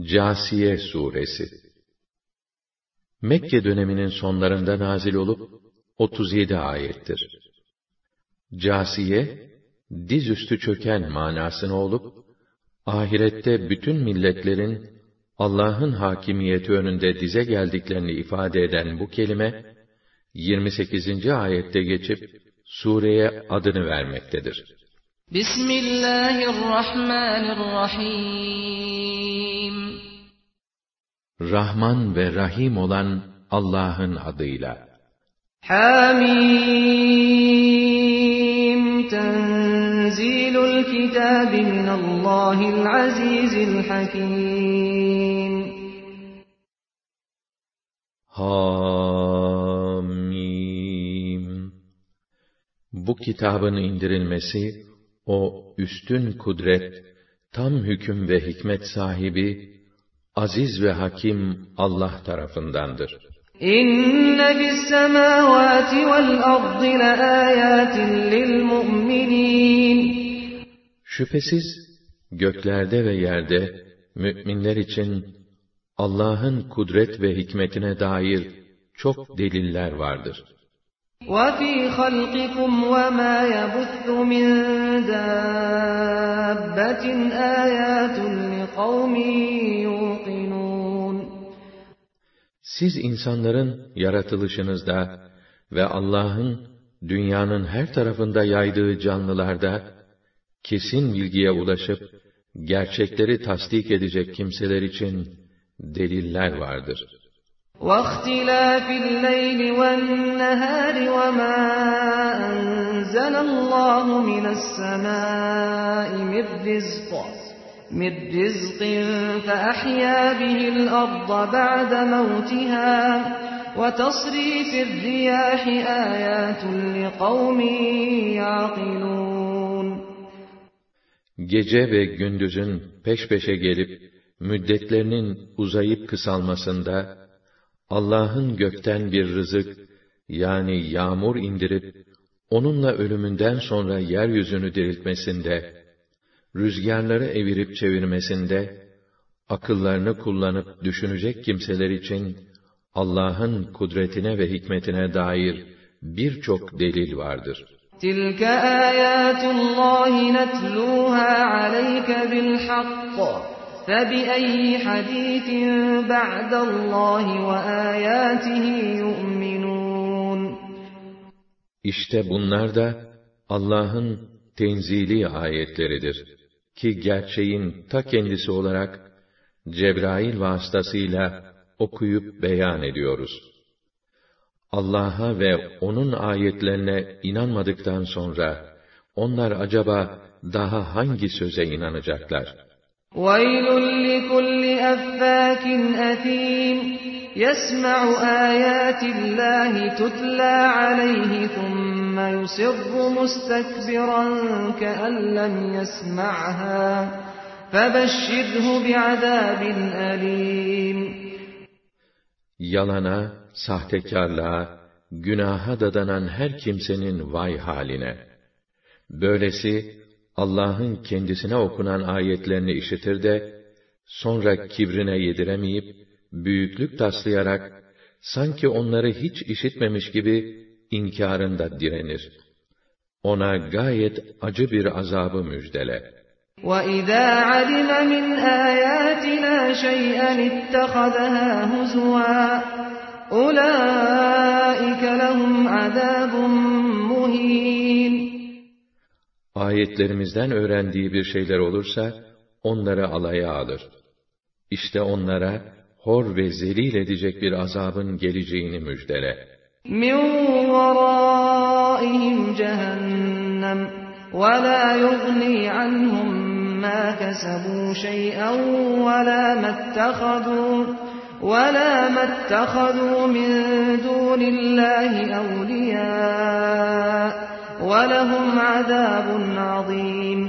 Câsiye suresi Mekke döneminin sonlarında nazil olup 37 ayettir. Câsiye dizüstü çöken manasını olup ahirette bütün milletlerin Allah'ın hakimiyeti önünde dize geldiklerini ifade eden bu kelime 28. ayette geçip sureye adını vermektedir. Bismillahirrahmanirrahim Rahman ve Rahim olan Allah'ın adıyla. Hamim. Tenzilul Kitabi minallahil azizil hakim. Hamim. Bu kitabın indirilmesi, o üstün kudret, tam hüküm ve hikmet sahibi, aziz ve hakim Allah tarafındandır. İnne fis semavati vel ardı laayatin lil mu'minin Şüphesiz göklerde ve yerde müminler için Allah'ın kudret ve hikmetine dair çok deliller vardır. وَفِي خَلْقِكُمْ وَمَا يَبُثُّ مِن دَابَّةٍ آيَاتٌ لِقَوْمٍ يُوقِنُونَ Siz insanların yaratılışınızda ve Allah'ın dünyanın her tarafında yaydığı canlılarda kesin bilgiye ulaşıp gerçekleri tasdik edecek kimseler için deliller vardır. وَاخْتِلَافِ اللَّيْلِ وَالنَّهَارِ وَمَا أَنزَلَ اللَّهُ مِنَ السَّمَاءِ مِن رِّزْقٍ مِّن رِّزْقٍ فَأَحْيَا بِهِ الْأَرْضَ بَعْدَ مَوْتِهَا وَتَصْرِيفِ الرِّيَاحِ آيَاتٌ لِقَوْمٍ يَعْقِلُونَ Gece ve gündüzün peş peşe gelip müddetlerinin uzayıp kısalmasında Allah'ın gökten bir rızık yani yağmur indirip onunla ölümünden sonra yeryüzünü diriltmesinde, rüzgarları evirip çevirmesinde, akıllarını kullanıp düşünecek kimseler için Allah'ın kudretine ve hikmetine dair birçok delil vardır. تِلْكَ آيَاتُ اللّٰهِ نَتْلُوهَا عَلَيْكَ بِالْحَقِّ فَبِأَيِّ حَدِيثٍ بَعْدَ اللّٰهِ وَآيَاتِهِ يُؤْمِنُونَ İşte bunlar da Allah'ın tenzili ayetleridir ki gerçeğin ta kendisi olarak Cebrail vasıtasıyla okuyup beyan ediyoruz. Allah'a ve O'nun ayetlerine inanmadıktan sonra, onlar acaba daha hangi söze inanacaklar? وَيْلٌ لِكُلِّ أَفَّاكٍ أَثِيمٍ يَسْمَعُ آيَاتِ اللَّهِ تُتْلَى عَلَيْهِ ثُمَّ يُصِرُّ مُسْتَكْبِرًا كَأَن لَّمْ يَسْمَعْهَا فَبَشِّرْهُ بِعَذَابٍ أَلِيمٍ Yalana, sahtekarlığa, günaha dadanan her kimsenin vay haline. Böylesi, Allah'ın kendisine okunan ayetlerini işitir de, sonra kibrine yediremeyip, büyüklük taslayarak, sanki onları hiç işitmemiş gibi, inkarında direnir. Ona gayet acı bir azabı müjdele. وَإِذَا عَلِمَ مِنْ آيَاتِنَا شَيْئًا اتَّخَذَهَا هُزُوًا أُولَٰئِكَ لَهُمْ عَذَابٌ مُّهِينٌ Ayetlerimizden öğrendiği bir şeyler olursa, onları alaya alır. İşte onlara, hor ve zelil edecek bir azabın geleceğini müjdele. مِنْ وَرَائِهِمْ جَهَنَّمُ وَلَا يُغْنِي عَنْهُمْ مَا كَسَبُوا شَيْئًا وَلَا مَا اتَّخَذُوا وَلَا مَا اتَّخَذُوا مِنْ دُونِ اللَّهِ أَوْلِيَاءَ وَلَهُمْ عَذَابٌ عَظِيمٌ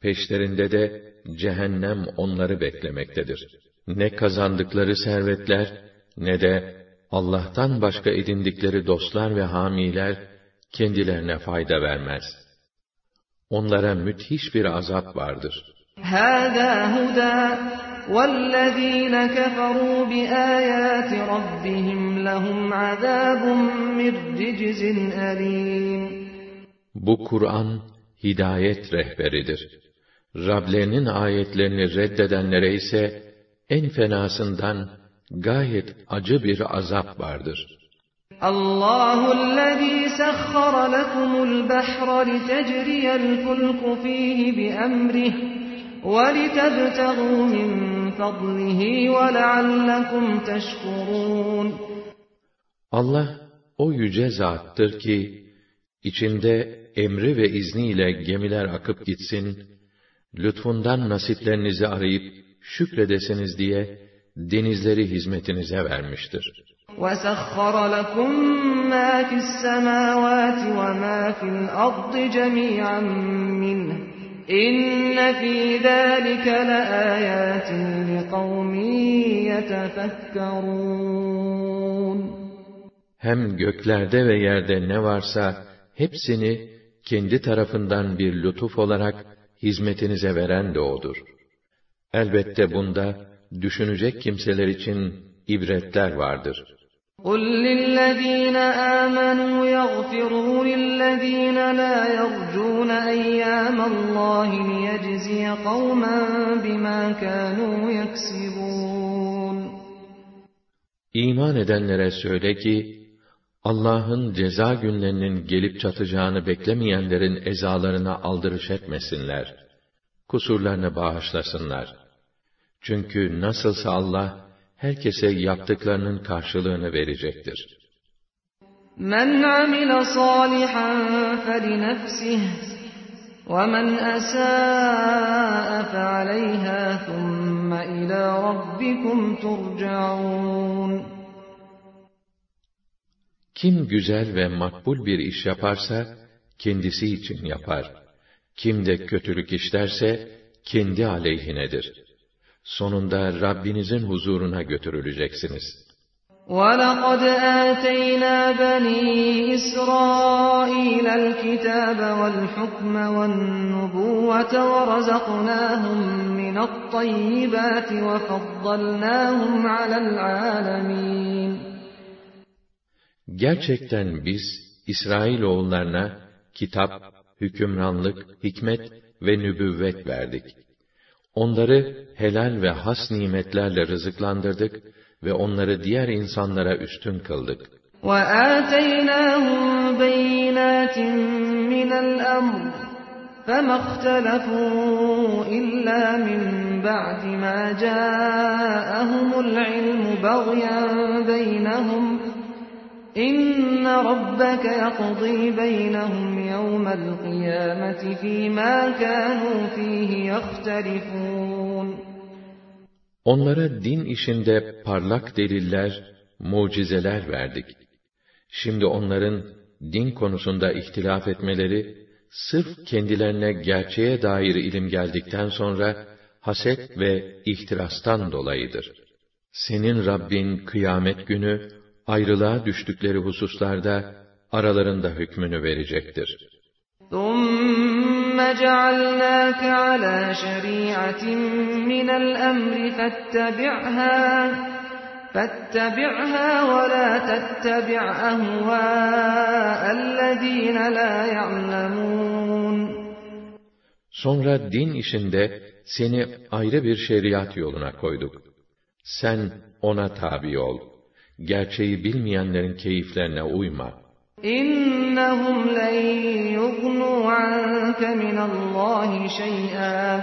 Peşlerinde de cehennem onları beklemektedir. Ne kazandıkları servetler, ne de Allah'tan başka edindikleri dostlar ve hamiler, kendilerine fayda vermez. Onlara müthiş bir azap vardır. هذا هدى والذين كفروا بآيات ربهم لهم عذاب من رجز أليم Bu Kur'an hidayet rehberidir. Rablerinin ayetlerini reddedenlere ise en fenasından gayet acı bir azap vardır. الله الذي سخر لكم البحر لتجري الفلك فيه بأمره وَلِتَبْتَغُوا مِنْ فَضْلِهِ وَلَعَلَّكُمْ تَشْكُرُونَ Allah o yüce zattır ki içinde emri ve izniyle gemiler akıp gitsin, lütfundan nasiplerinizi arayıp şükredesiniz diye denizleri hizmetinize vermiştir. وَسَخَّرَ لَكُم مَّا فِي السَّمَاوَاتِ وَمَا فِي الْأَرْضِ جَمِيعًا مِّنْهُ İnne fî zâlike leâyâtin liqavmin yetefekkerûn. Hem göklerde ve yerde ne varsa hepsini kendi tarafından bir lütuf olarak hizmetinize veren de O'dur. Elbette bunda düşünecek kimseler için ibretler vardır. قُلْ لِلَّذ۪ينَ آمَنُوا يَغْفِرُوا لِلَّذ۪ينَ لَا يَرْجُونَ اَيَّامَ اللّٰهِ لِيَجْزِيَ قَوْمًا بِمَا كَانُوا يَكْسِبُونَ İman edenlere söyle ki, Allah'ın ceza günlerinin gelip çatacağını beklemeyenlerin ezalarına aldırış etmesinler. Kusurlarını bağışlasınlar. Çünkü nasılsa Allah, herkese yaptıklarının karşılığını verecektir. Men amila salihan felinefsih ve men esâ'a fe'aleyhâ thumme ilâ rabbikum turcaun. Kim güzel ve makbul bir iş yaparsa, kendisi için yapar. Kim de kötülük işlerse, kendi aleyhinedir.'' Sonunda Rabbinizin huzuruna götürüleceksiniz. وَلَقَدْ آتَيْنَا بَنِي إِسْرَائِيلَ الْكِتَابَ وَالْحُكْمَ وَالنُّبُوَّةَ وَرَزَقْنَاهُمْ مِنَ الطَّيِّبَاتِ وَفَضَّلْنَاهُمْ عَلَى الْعَالَمِينَ Gerçekten biz İsrailoğullarına kitap, hükümranlık, hikmet ve nübüvvet verdik. Onları helal ve has nimetlerle rızıklandırdık ve onları diğer insanlara üstün kıldık. وَآتَيْنَاهُمْ بَيِّنَاتٍ مِّنَ الْأَمْرِ فَمَا اخْتَلَفُوا إِلَّا مِن بَعْدِ مَا جَاءَهُمُ الْعِلْمُ بَغْيًا بَيْنَهُمْ İnne rabbeke yakdî Onlara din işinde parlak deliller, mucizeler verdik. Şimdi onların din konusunda ihtilaf etmeleri, sırf kendilerine gerçeğe dair ilim geldikten sonra, haset ve ihtirastan dolayıdır. Senin Rabbin kıyamet günü, ayrılığa düştükleri hususlarda aralarında hükmünü verecektir. ثُمَّ جَعَلْنَاكَ عَلَى شَرِيعَةٍ مِّنَ الْأَمْرِ فَاتَّبِعْهَا فَاتَّبِعْهَا وَلَا تَتَّبِعْ أَهْوَاءَ الَّذ۪ينَ لَا يَعْلَمُونَ Sonra din işinde seni ayrı bir şeriat yoluna koyduk. Sen ona tabi ol gerçeği bilmeyenlerin keyiflerine uyma. İnnehum len yugnu anke minallahi şey'an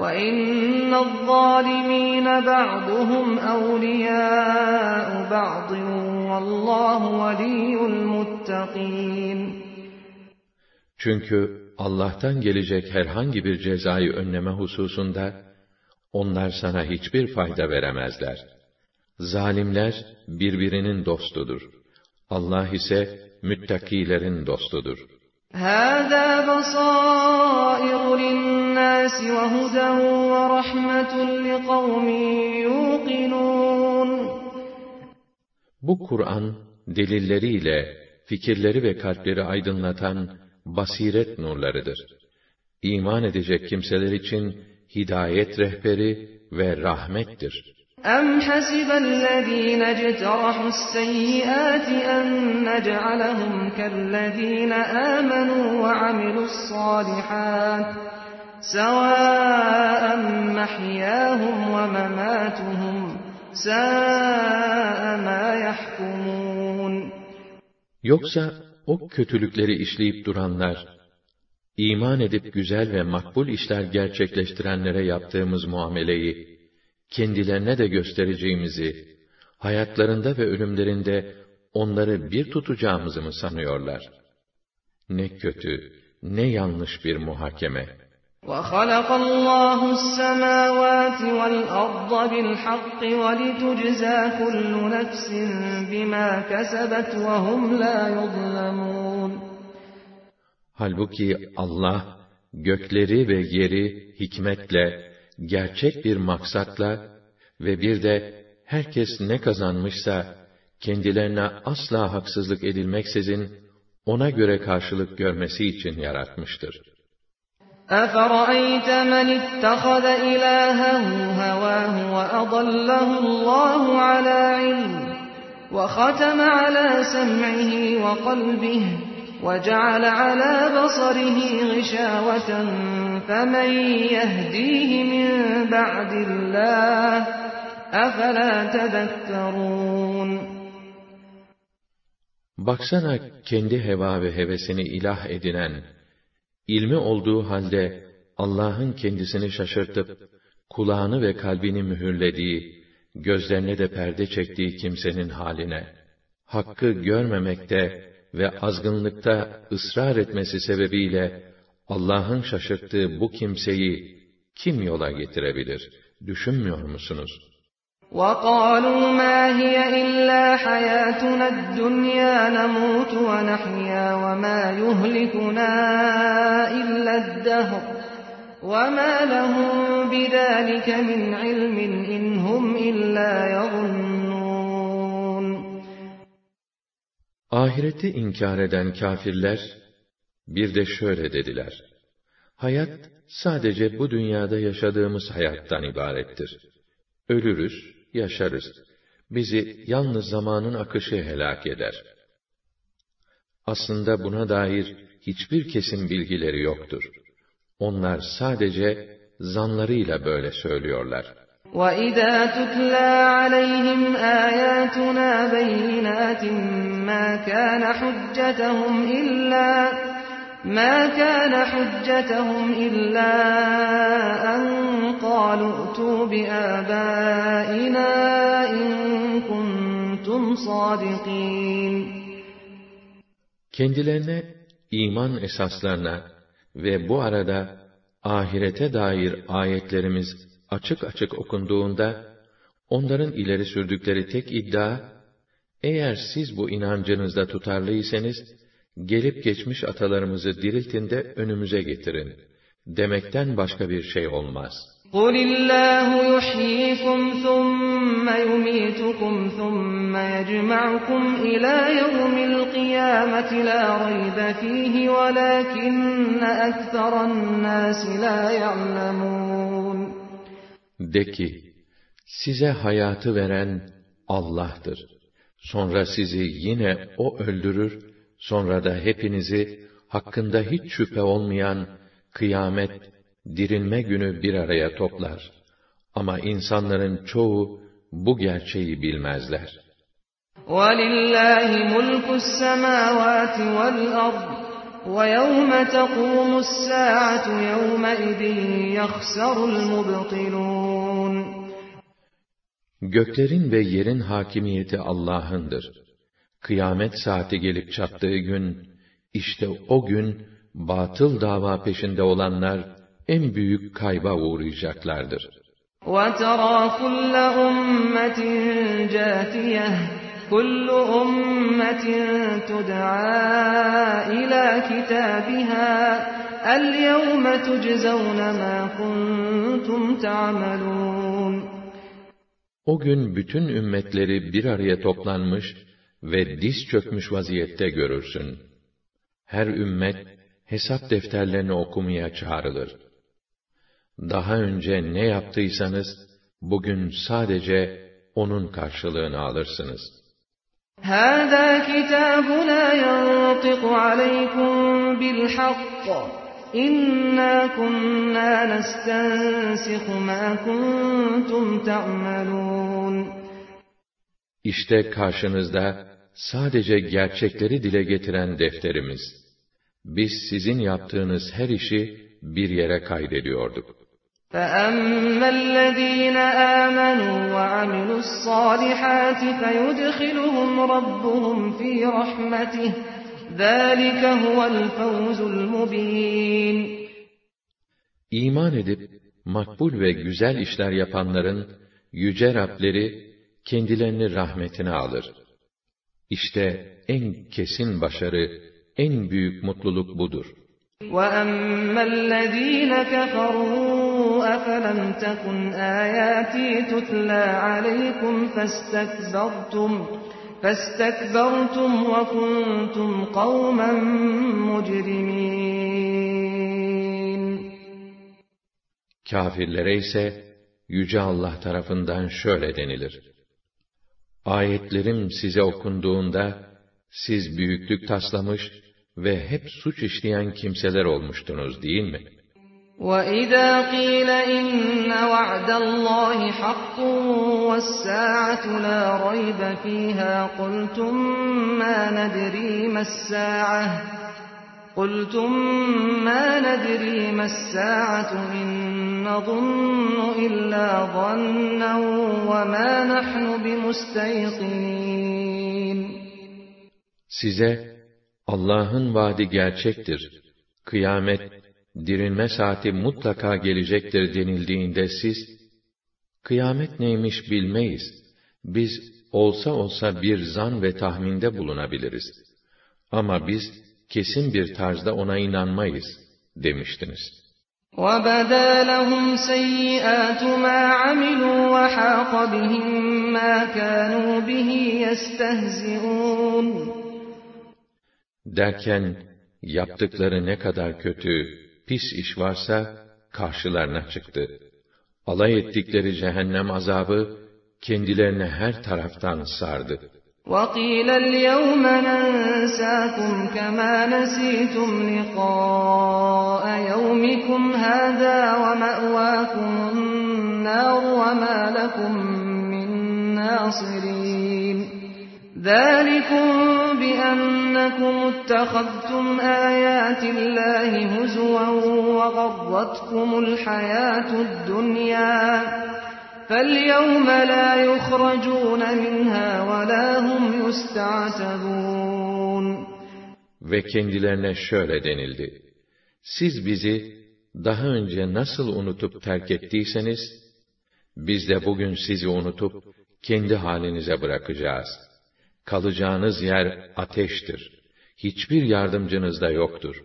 ve innel zalimine ba'duhum evliyâ'u ba'din vallahu veliyyul muttaqin. Çünkü Allah'tan gelecek herhangi bir cezayı önleme hususunda onlar sana hiçbir fayda veremezler. Zalimler birbirinin dostudur. Allah ise müttakilerin dostudur. هَذَا بَصَائِرُ لِلنَّاسِ وَهُدًى وَرَحْمَةٌ لِقَوْمٍ يُوقِنُونَ Bu Kur'an, delilleriyle, fikirleri ve kalpleri aydınlatan basiret nurlarıdır. İman edecek kimseler için hidayet rehberi ve rahmettir. أَمْ حَسِبَ الَّذ۪ينَ اجْتَرَحُوا السَّيِّئَاتِ أَنْ نَجْعَلَهُمْ كَالَّذ۪ينَ آمَنُوا وَعَمِلُوا الصَّالِحَاتِ سَوَاءً مَحْيَاهُمْ وَمَمَاتُهُمْ سَاءَ مَا يَحْكُمُونَ Yoksa o kötülükleri işleyip duranlar, iman edip güzel ve makbul işler gerçekleştirenlere yaptığımız muameleyi, kendilerine de göstereceğimizi, hayatlarında ve ölümlerinde onları bir tutacağımızı mı sanıyorlar? Ne kötü, ne yanlış bir muhakeme. وَخَلَقَ اللّٰهُ السَّمَاوَاتِ وَالْأَرْضَ بِالْحَقِّ وَلِتُجْزَى كُلُّ نَفْسٍ بِمَا كَسَبَتْ وَهُمْ لَا يُظْلَمُونَ Halbuki Allah, gökleri ve yeri hikmetle, gerçek bir maksatla ve bir de herkes ne kazanmışsa kendilerine asla haksızlık edilmeksizin ona göre karşılık görmesi için yaratmıştır. أَفَرَأَيْتَ مَنِ اتَّخَذَ إِلَٰهَهُ هَوَاهُ وَأَضَلَّهُ اللّٰهُ عَلَىٰ عِلْمٍ وَخَتَمَ عَلَىٰ سَمْعِهِ وَقَلْبِهِ وَجَعَلَ عَلَى بَصَرِهِ غِشَاوَةً فَمَنْ يَهْدِيهِ مِنْ بَعْدِ اللّٰهِ أَفَلَا تَذَكَّرُونَ Baksana kendi heva ve hevesini ilah edinen, ilmi olduğu halde Allah'ın kendisini şaşırtıp, kulağını ve kalbini mühürlediği, gözlerine de perde çektiği kimsenin haline, hakkı görmemekte ve azgınlıkta ısrar etmesi sebebiyle Allah'ın şaşırttığı bu kimseyi kim yola getirebilir? Düşünmüyor musunuz? وَقَالُوا مَا هِيَ إِلَّا حَيَاتُنَا الدُّنْيَا نَمُوتُ وَنَحْيَا وَمَا يُهْلِكُنَا إِلَّا الدَّهْرُ وَمَا لَهُم بِذَٰلِكَ مِنْ عِلْمٍ إِنْ هُمْ إِلَّا يَظُنُّونَ Ahireti inkar eden kâfirler, bir de şöyle dediler. Hayat, sadece bu dünyada yaşadığımız hayattan ibarettir. Ölürüz, yaşarız. Bizi yalnız zamanın akışı helak eder. Aslında buna dair hiçbir kesin bilgileri yoktur. Onlar sadece zanlarıyla böyle söylüyorlar. وَإِذَا تُتْلَى عَلَيْهِمْ آيَاتُنَا بَيِّنَاتٍ مَا كَانَ حُجَّتَهُمْ إِلَّا مَا كَانَ حُجَّتَهُمْ إِلَّا أَنْ قَالُوا ائْتُوا بِآبَائِنَا إِنْ كُنْتُمْ صَادِقِينَ Kendilerine iman esaslarına ve bu arada ahirete dair ayetlerimiz açık açık okunduğunda, onların ileri sürdükleri tek iddia, eğer siz bu inancınızda tutarlıysanız, gelip geçmiş atalarımızı diriltin de önümüze getirin, demekten başka bir şey olmaz. قُلِ اللّٰهُ يُحْيِيكُمْ ثُمَّ يُمِيتُكُمْ ثُمَّ يَجْمَعُكُمْ إِلَى يَوْمِ الْقِيَامَةِ لَا رَيْبَ فِيهِ وَلَكِنَّ أَكْثَرَ النَّاسِ لَا يَعْلَمُونَ De ki, size hayatı veren Allah'tır. Sonra sizi yine O öldürür, sonra da hepinizi hakkında hiç şüphe olmayan kıyamet, dirilme günü bir araya toplar. Ama insanların çoğu bu gerçeği bilmezler. وَلِلَّهِ مُلْكُ السَّمَاوَاتِ وَالْأَرْضِ وَيَوْمَ تَقُومُ السَّاعَةُ يَوْمَئِذٍ يَخْسَرُ الْمُبْطِلُونَ Göklerin ve yerin hakimiyeti Allah'ındır. Kıyamet saati gelip çattığı gün, işte o gün, batıl dava peşinde olanlar, en büyük kayba uğrayacaklardır. وَتَرَى كُلَّ أُمَّةٍ جَاثِيَةً كُلُّ أُمَّةٍ تُدْعَى إِلَى كِتَابِهَا الْيَوْمَ تُجْزَوْنَ مَا كُنْتُمْ تَعْمَلُونَ O gün bütün ümmetleri bir araya toplanmış ve diz çökmüş vaziyette görürsün. Her ümmet hesap defterlerini okumaya çağrılır. daha önce ne yaptıysanız, bugün sadece onun karşılığını alırsınız. هَذَا كِتَابُنَا يَنطِقُ عَلَيْكُمْ بِالْحَقِّ İnna kunna nestensikhu ma kuntum ta'malun. İşte karşınızda sadece gerçekleri dile getiren defterimiz. Biz sizin yaptığınız her işi bir yere kaydediyorduk. فَأَمَّا الَّذ۪ينَ آمَنُوا وَعَمِلُوا الصَّالِحَاتِ فَيُدْخِلُهُمْ رَبُّهُمْ ف۪ي رَحْمَتِهِ ذَٰلِكَ هُوَ الْفَوْزُ الْمُب۪ينَ İman edip, makbul ve güzel işler yapanların, yüce Rableri, kendilerini rahmetine alır. İşte en kesin başarı, en büyük mutluluk budur. وَأَمَّا الَّذ۪ينَ كَفَرُوا أَفَلَمْ تَكُنْ آيَاتِي تُتْلَى عَلَيْكُمْ فَاسْتَكْبَرْتُمْ فَاسْتَكْبَرْتُمْ وَكُنْتُمْ قَوْمًا مُجْرِمِينَ Kafirlere ise Yüce Allah tarafından şöyle denilir. Ayetlerim size okunduğunda, siz büyüklük taslamış ve hep suç işleyen kimseler olmuştunuz değil mi? وَإِذَا قِيلَ إِنَّ وَعْدَ اللّٰهِ حَقٌّ وَالسَّاعَةُ لَا رَيْبَ فِيهَا قُلْتُمْ مَا نَدْرِي مَا السَّاعَةُ قُلْتُمْ مَا نَدْرِي مَا السَّاعَةُ إِن نَّظُنُّ إِلَّا ظَنًّا وَمَا نَحْنُ بِمُسْتَيْقِنِينَ Size Allah'ın vaadi gerçektir. Kıyamet dirilme saati mutlaka gelecektir denildiğinde siz, kıyamet neymiş bilmeyiz, biz olsa olsa bir zan ve tahminde bulunabiliriz. Ama biz kesin bir tarzda ona inanmayız demiştiniz. وَبَدَا لَهُمْ سَيِّئَاتُ مَا عَمِلُوا وَحَاقَ بِهِمْ مَا كَانُوا بِهِ يَسْتَهْزِئُونَ Derken, yaptıkları ne kadar kötü, pis iş varsa karşılarına çıktı. Alay ettikleri cehennem azabı kendilerine her taraftan sardı. وَقِيلَ الْيَوْمَ نَنْسَاكُمْ كَمَا نَسِيتُمْ لِقَاءَ يَوْمِكُمْ هَذَا وَمَأْوَاكُمُ النَّارُ وَمَا لَكُمْ مِنْ نَاصِرِينَ ذَٰلِكُمْ بِأَنَّكُمُ اتَّخَذْتُمْ آيَاتِ اللّٰهِ هُزُوًا وَغَرَّتْكُمُ الْحَيَاةُ الدُّنْيَا فَالْيَوْمَ لَا يُخْرَجُونَ مِنْهَا وَلَا هُمْ يُسْتَعْتَبُونَ Ve kendilerine şöyle denildi. Siz bizi daha önce nasıl unutup terk ettiyseniz, biz de bugün sizi unutup kendi halinize bırakacağız.'' kalacağınız yer ateştir. Hiçbir yardımcınız da yoktur.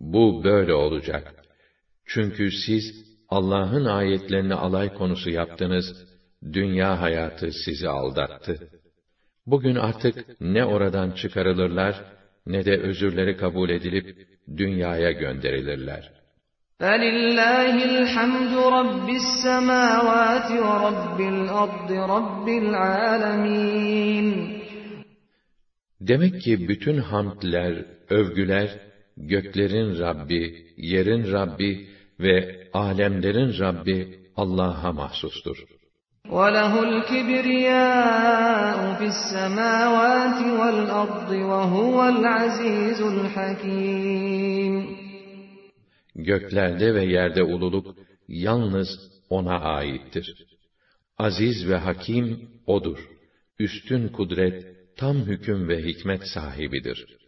Bu böyle olacak. Çünkü siz Allah'ın ayetlerini alay konusu yaptınız, dünya hayatı sizi aldattı. Bugün artık ne oradan çıkarılırlar, ne de özürleri kabul edilip dünyaya gönderilirler. فَلِلَّهِ الْحَمْدُ رَبِّ السَّمَاوَاتِ وَرَبِّ الْأَرْضِ رَبِّ الْعَالَمِينَ Demek ki bütün hamdler, övgüler, göklerin Rabbi, yerin Rabbi ve alemlerin Rabbi Allah'a mahsustur. وَلَهُ الْكِبْرِيَاءُ فِي السَّمَاوَاتِ وَالْأَرْضِ وَهُوَ الْعَزِيزُ الْحَكِيمُ Göklerde ve yerde ululuk yalnız O'na aittir. Aziz ve Hakim O'dur. Üstün kudret, tam hüküm ve hikmet sahibidir.